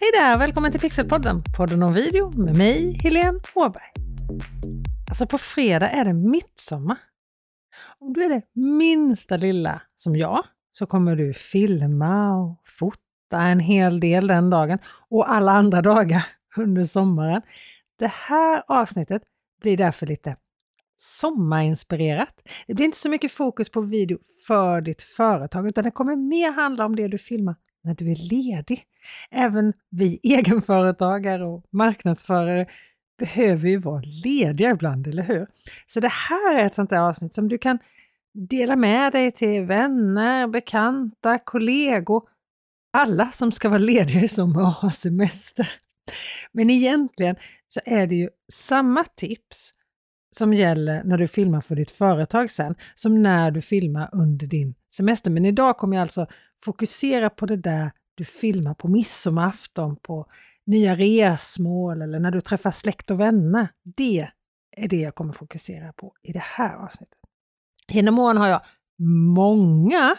Hej där! Välkommen till Pixelpodden, podden om video med mig, Helene Åberg. Alltså på fredag är det midsommar. Om du är det minsta lilla som jag så kommer du filma och fota en hel del den dagen och alla andra dagar under sommaren. Det här avsnittet blir därför lite sommarinspirerat. Det blir inte så mycket fokus på video för ditt företag utan det kommer mer handla om det du filmar när du är ledig. Även vi egenföretagare och marknadsförare behöver ju vara lediga ibland, eller hur? Så det här är ett sånt där avsnitt som du kan dela med dig till vänner, bekanta, kollegor, alla som ska vara lediga i sommar och ha semester. Men egentligen så är det ju samma tips som gäller när du filmar för ditt företag sen, som när du filmar under din semester. Men idag kommer jag alltså fokusera på det där du filmar på midsommarafton, på nya resmål eller när du träffar släkt och vänner. Det är det jag kommer fokusera på i det här avsnittet. Genom åren har jag många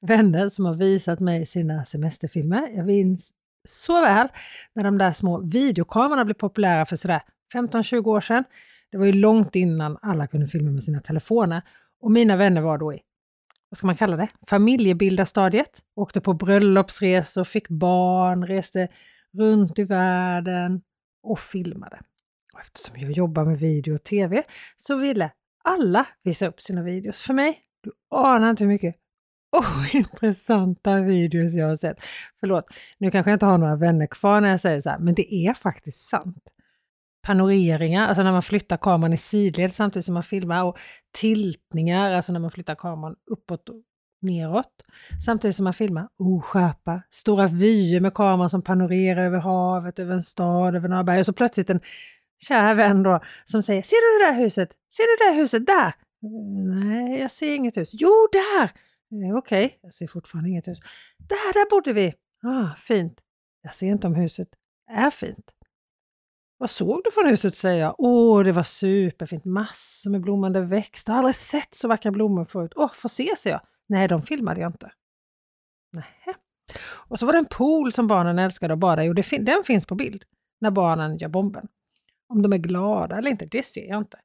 vänner som har visat mig sina semesterfilmer. Jag minns så väl när de där små videokamerorna blev populära för sådär 15-20 år sedan. Det var ju långt innan alla kunde filma med sina telefoner. Och mina vänner var då i, vad ska man kalla det, familjebildarstadiet. Åkte på bröllopsresor, fick barn, reste runt i världen och filmade. Och eftersom jag jobbar med video och TV så ville alla visa upp sina videos för mig. Du anar inte hur mycket ointressanta videos jag har sett. Förlåt, nu kanske jag inte har några vänner kvar när jag säger så här, men det är faktiskt sant panoreringar, alltså när man flyttar kameran i sidled samtidigt som man filmar och tiltningar, alltså när man flyttar kameran uppåt och neråt samtidigt som man filmar. Oh, Oskärpa, stora vyer med kameran som panorerar över havet, över en stad, över några berg och så plötsligt en kär vän då som säger Ser du det där huset? Ser du det där huset där? Eh, nej, jag ser inget hus. Jo, där! Eh, Okej, okay. jag ser fortfarande inget hus. Där, där bodde vi! Ah, fint. Jag ser inte om huset är fint. Vad såg du från huset? säger jag. Åh, det var superfint. Massor med blommande växter. Jag har aldrig sett så vackra blommor förut. Åh, få se, säger jag. Nej, de filmade jag inte. Nähä. Och så var det en pool som barnen älskade att bada i och fin den finns på bild när barnen gör bomben. Om de är glada eller inte, det ser jag inte.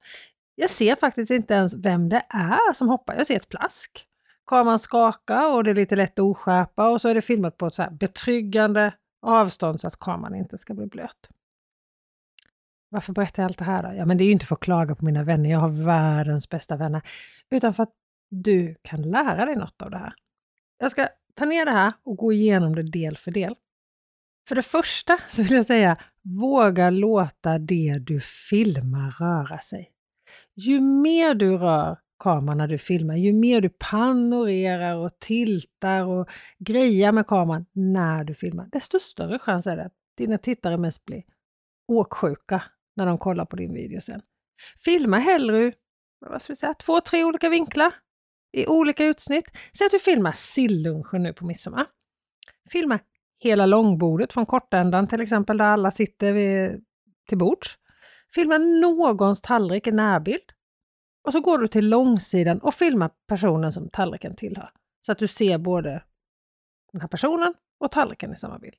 Jag ser faktiskt inte ens vem det är som hoppar. Jag ser ett plask. Kameran skakar och det är lite lätt att oskärpa och så är det filmat på ett så betryggande avstånd så att kameran inte ska bli blöt. Varför berättar jag allt det här då? Ja, men det är ju inte för att klaga på mina vänner, jag har världens bästa vänner, utan för att du kan lära dig något av det här. Jag ska ta ner det här och gå igenom det del för del. För det första så vill jag säga, våga låta det du filmar röra sig. Ju mer du rör kameran när du filmar, ju mer du panorerar och tiltar och grejar med kameran när du filmar, desto större chans är det att dina tittare mest blir åksjuka när de kollar på din video sen. Filma hellre vad ska vi säga, två, tre olika vinklar i olika utsnitt. Säg att du filmar sillunchen nu på midsommar. Filma hela långbordet från kortändan till exempel där alla sitter vid, till bords. Filma någons tallrik i närbild. Och så går du till långsidan och filmar personen som tallriken tillhör. Så att du ser både den här personen och tallriken i samma bild.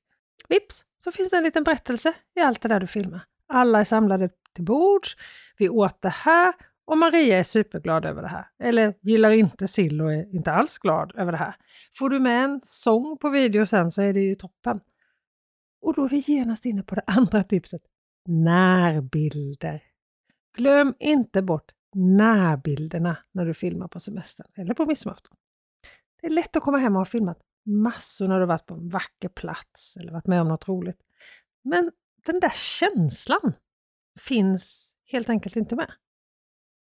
Vips, så finns det en liten berättelse i allt det där du filmar. Alla är samlade till bords, vi åt det här och Maria är superglad över det här. Eller gillar inte sill och är inte alls glad över det här. Får du med en sång på video sen så är det ju toppen. Och då är vi genast inne på det andra tipset. Närbilder. Glöm inte bort närbilderna när du filmar på semestern eller på midsommarafton. Det är lätt att komma hem och ha filmat massor när du varit på en vacker plats eller varit med om något roligt. Men den där känslan finns helt enkelt inte med.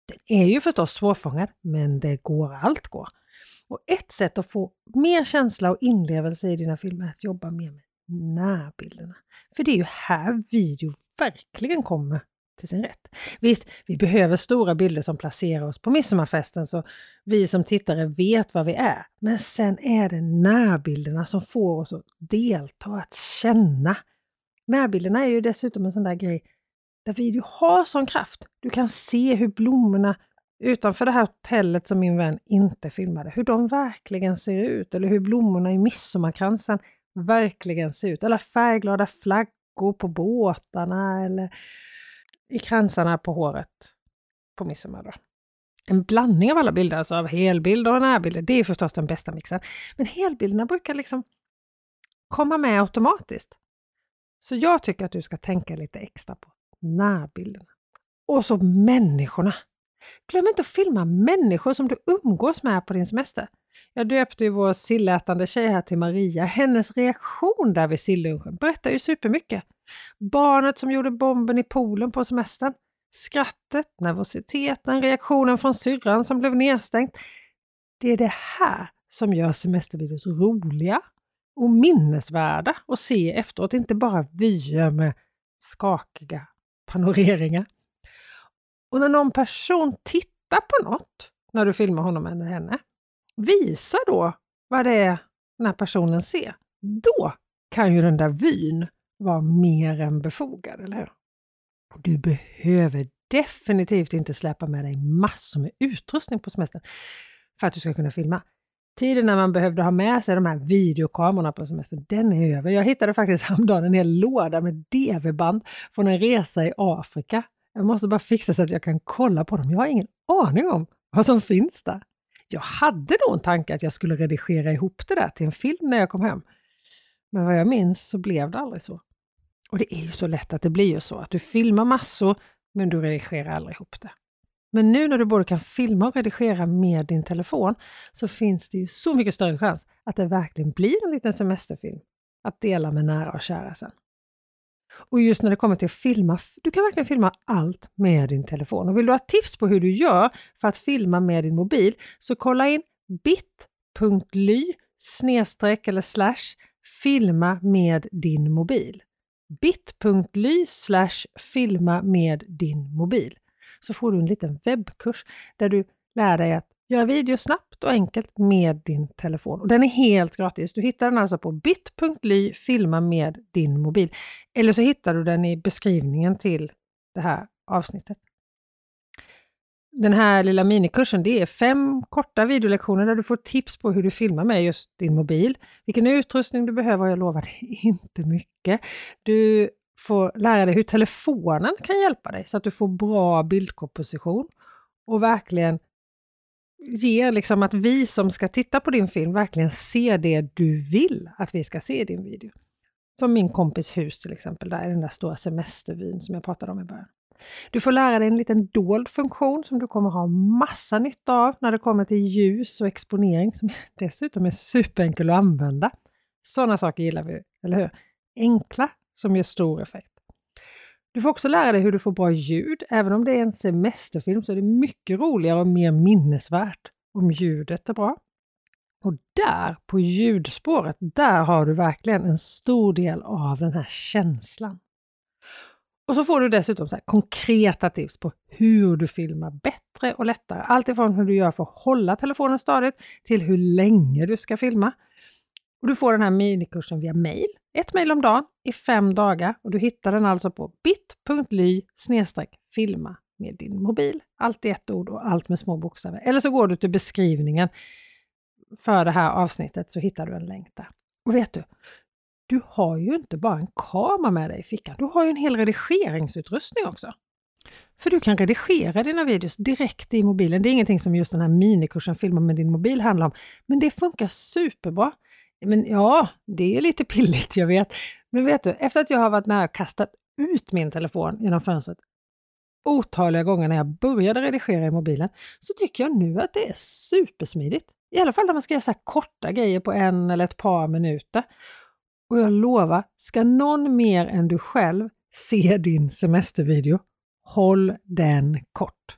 Den är ju förstås svårfångad, men det går, allt går. Och ett sätt att få mer känsla och inlevelse i dina filmer är att jobba mer med närbilderna. För det är ju här video verkligen kommer till sin rätt. Visst, vi behöver stora bilder som placerar oss på midsommarfesten så vi som tittare vet vad vi är. Men sen är det närbilderna som får oss att delta, att känna. Närbilderna är ju dessutom en sån där grej där video har sån kraft. Du kan se hur blommorna utanför det här hotellet som min vän inte filmade, hur de verkligen ser ut eller hur blommorna i midsommarkransen verkligen ser ut. Eller färgglada flaggor på båtarna eller i kransarna på håret på midsommar. Då. En blandning av alla bilder, alltså av helbilder och närbilder, det är förstås den bästa mixen. Men helbilderna brukar liksom komma med automatiskt. Så jag tycker att du ska tänka lite extra på närbilderna. Och så människorna! Glöm inte att filma människor som du umgås med på din semester. Jag döpte ju vår sillätande tjej här till Maria. Hennes reaktion där vid sillunchen berättar ju supermycket. Barnet som gjorde bomben i poolen på semestern. Skrattet, nervositeten, reaktionen från syrran som blev nedstängt. Det är det här som gör semestervideos roliga och minnesvärda att se efteråt, inte bara vyer med skakiga panoreringar. Och när någon person tittar på något när du filmar honom eller henne, visa då vad det är den här personen ser. Då kan ju den där vyn vara mer än befogad, eller hur? Du behöver definitivt inte släppa med dig massor med utrustning på semestern för att du ska kunna filma. Tiden när man behövde ha med sig de här videokamerorna på semestern, den är över. Jag hittade faktiskt häromdagen en hel låda med DV-band från en resa i Afrika. Jag måste bara fixa så att jag kan kolla på dem. Jag har ingen aning om vad som finns där. Jag hade nog en tanke att jag skulle redigera ihop det där till en film när jag kom hem. Men vad jag minns så blev det aldrig så. Och det är ju så lätt att det blir ju så att du filmar massor men du redigerar aldrig ihop det. Men nu när du både kan filma och redigera med din telefon så finns det ju så mycket större chans att det verkligen blir en liten semesterfilm att dela med nära och kära sen. Och just när det kommer till att filma, du kan verkligen filma allt med din telefon. Och vill du ha tips på hur du gör för att filma med din mobil så kolla in bit.ly snedstreck eller slash filma med din mobil. bit.ly slash filma med din mobil. Så får du en liten webbkurs där du lär dig att göra video snabbt och enkelt med din telefon. Och den är helt gratis. Du hittar den alltså på bit.ly filma med din mobil. Eller så hittar du den i beskrivningen till det här avsnittet. Den här lilla minikursen, det är fem korta videolektioner där du får tips på hur du filmar med just din mobil. Vilken utrustning du behöver, och jag lovar dig inte mycket. Du få lära dig hur telefonen kan hjälpa dig så att du får bra bildkomposition och verkligen ger liksom att vi som ska titta på din film verkligen ser det du vill att vi ska se i din video. Som min kompis hus till exempel, där den där stora semestervyn som jag pratade om i början. Du får lära dig en liten dold funktion som du kommer ha massa nytta av när det kommer till ljus och exponering som dessutom är superenkel att använda. Sådana saker gillar vi, eller hur? Enkla som ger stor effekt. Du får också lära dig hur du får bra ljud. Även om det är en semesterfilm så är det mycket roligare och mer minnesvärt om ljudet är bra. Och där, på ljudspåret, där har du verkligen en stor del av den här känslan. Och så får du dessutom så konkreta tips på hur du filmar bättre och lättare. Alltifrån hur du gör för att hålla telefonen stadigt till hur länge du ska filma. Och Du får den här minikursen via mail ett mejl om dagen i fem dagar och du hittar den alltså på bit.ly filma med din mobil. Allt i ett ord och allt med små bokstäver. Eller så går du till beskrivningen för det här avsnittet så hittar du en länk där. Och vet du, du har ju inte bara en kamera med dig i fickan, du har ju en hel redigeringsutrustning också. För du kan redigera dina videos direkt i mobilen. Det är ingenting som just den här minikursen Filma med din mobil handlar om, men det funkar superbra. Men ja, det är lite pilligt, jag vet. Men vet du, efter att jag har varit nära och kastat ut min telefon genom fönstret otaliga gånger när jag började redigera i mobilen, så tycker jag nu att det är supersmidigt. I alla fall när man ska göra så korta grejer på en eller ett par minuter. Och jag lovar, ska någon mer än du själv se din semestervideo, håll den kort.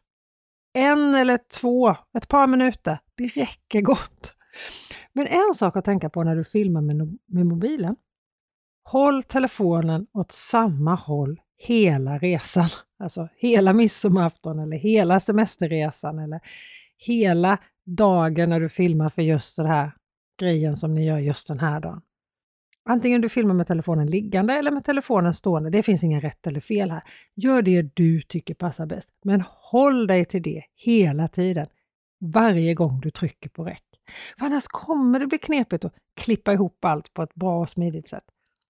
En eller två, ett par minuter, det räcker gott. Men en sak att tänka på när du filmar med, med mobilen. Håll telefonen åt samma håll hela resan. Alltså hela midsommarafton eller hela semesterresan eller hela dagen när du filmar för just den här grejen som ni gör just den här dagen. Antingen du filmar med telefonen liggande eller med telefonen stående. Det finns ingen rätt eller fel här. Gör det du tycker passar bäst. Men håll dig till det hela tiden. Varje gång du trycker på räck. För annars kommer det bli knepigt att klippa ihop allt på ett bra och smidigt sätt.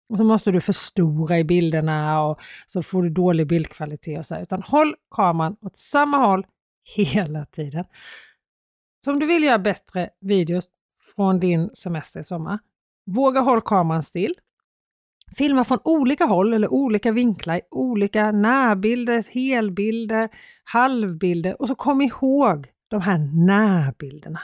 Och så måste du förstora i bilderna och så får du dålig bildkvalitet och så. Utan håll kameran åt samma håll hela tiden. Så om du vill göra bättre videos från din semester i sommar, våga håll kameran still. Filma från olika håll eller olika vinklar, olika närbilder, helbilder, halvbilder och så kom ihåg de här närbilderna.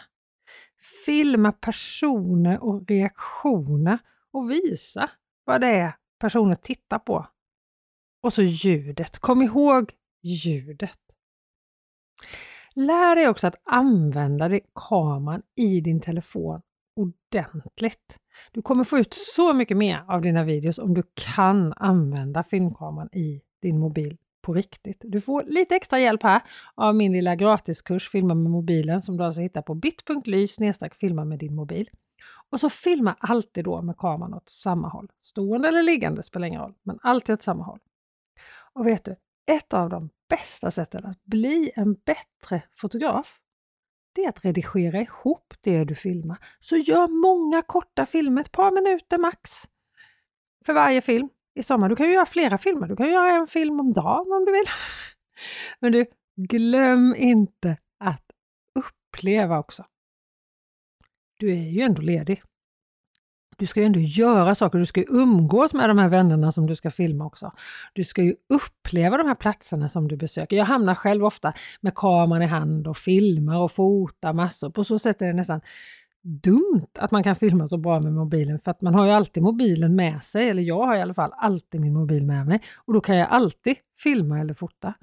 Filma personer och reaktioner och visa vad det är personer tittar på. Och så ljudet. Kom ihåg ljudet. Lär dig också att använda kameran i din telefon ordentligt. Du kommer få ut så mycket mer av dina videos om du kan använda filmkameran i din mobil på riktigt. Du får lite extra hjälp här av min lilla gratiskurs Filma med mobilen som du alltså hittar på bit.ly filma med din mobil. Och så filma alltid då med kameran åt samma håll. Stående eller liggande spelar ingen roll, men alltid åt samma håll. Och vet du, ett av de bästa sätten att bli en bättre fotograf, det är att redigera ihop det du filmar. Så gör många korta filmer, ett par minuter max, för varje film i sommar. Du kan ju göra flera filmer. Du kan göra en film om dagen om du vill. Men du, glöm inte att uppleva också. Du är ju ändå ledig. Du ska ju ändå göra saker, du ska ju umgås med de här vännerna som du ska filma också. Du ska ju uppleva de här platserna som du besöker. Jag hamnar själv ofta med kameran i hand och filmar och fotar massor. På så sätt är det nästan dumt att man kan filma så bra med mobilen för att man har ju alltid mobilen med sig, eller jag har i alla fall alltid min mobil med mig och då kan jag alltid filma eller fota.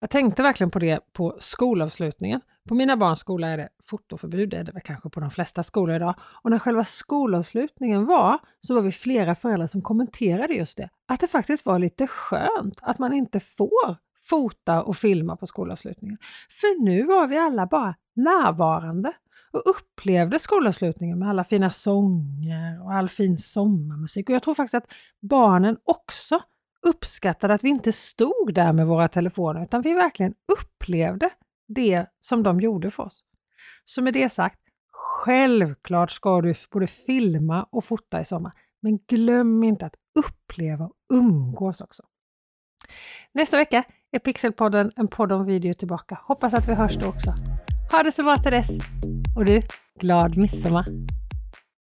Jag tänkte verkligen på det på skolavslutningen. På mina barns skola är det fotoförbud, det är det väl kanske på de flesta skolor idag. Och när själva skolavslutningen var så var vi flera föräldrar som kommenterade just det. Att det faktiskt var lite skönt att man inte får fota och filma på skolavslutningen. För nu var vi alla bara närvarande och upplevde skolavslutningen med alla fina sånger och all fin sommarmusik. Och jag tror faktiskt att barnen också uppskattade att vi inte stod där med våra telefoner utan vi verkligen upplevde det som de gjorde för oss. Så med det sagt, självklart ska du både filma och fota i sommar. Men glöm inte att uppleva och umgås också. Nästa vecka är Pixelpodden en podd om video tillbaka. Hoppas att vi hörs då också. Ha det så bra till dess! Och du, glad midsommar!